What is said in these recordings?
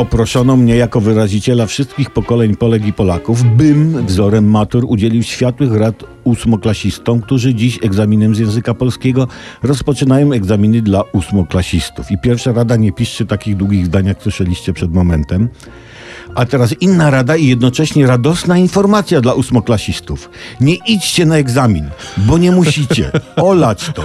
Poproszono mnie jako wyraziciela wszystkich pokoleń Polek i Polaków, bym wzorem matur udzielił światłych rad ósmoklasistom, którzy dziś egzaminem z języka polskiego rozpoczynają egzaminy dla ósmoklasistów. I pierwsza rada, nie piszcie takich długich zdań, jak słyszeliście przed momentem. A teraz inna rada i jednocześnie radosna informacja dla ósmoklasistów. Nie idźcie na egzamin, bo nie musicie. Olać to.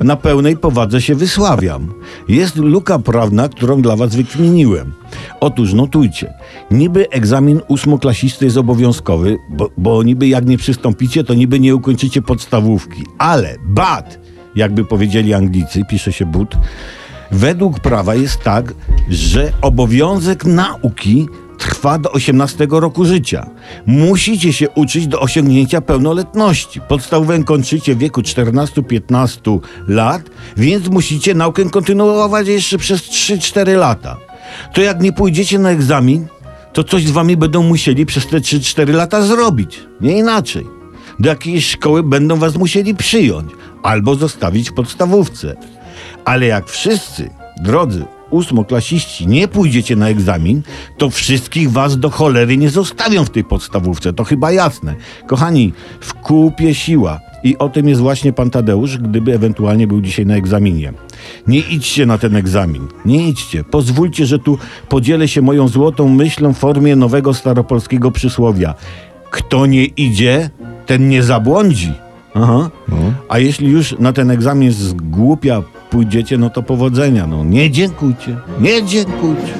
Na pełnej powadze się wysławiam. Jest luka prawna, którą dla was wykminiłem. Otóż notujcie. Niby egzamin ósmoklasisty jest obowiązkowy, bo, bo niby jak nie przystąpicie, to niby nie ukończycie podstawówki. Ale bad, jakby powiedzieli Anglicy, pisze się but, według prawa jest tak, że obowiązek nauki trwa do 18 roku życia. Musicie się uczyć do osiągnięcia pełnoletności. Podstawówkę kończycie w wieku 14-15 lat, więc musicie naukę kontynuować jeszcze przez 3-4 lata. To jak nie pójdziecie na egzamin, to coś z wami będą musieli przez te 3-4 lata zrobić. Nie inaczej. Do jakiejś szkoły będą was musieli przyjąć albo zostawić w podstawówce. Ale jak wszyscy, drodzy ósmoklasiści, nie pójdziecie na egzamin, to wszystkich was do cholery nie zostawią w tej podstawówce. To chyba jasne. Kochani, w kupie siła. I o tym jest właśnie pan Tadeusz, gdyby ewentualnie był dzisiaj na egzaminie. Nie idźcie na ten egzamin. Nie idźcie. Pozwólcie, że tu podzielę się moją złotą myślą w formie nowego staropolskiego przysłowia. Kto nie idzie, ten nie zabłądzi. Aha. A jeśli już na ten egzamin z głupia pójdziecie, no to powodzenia. No nie dziękujcie. Nie dziękujcie.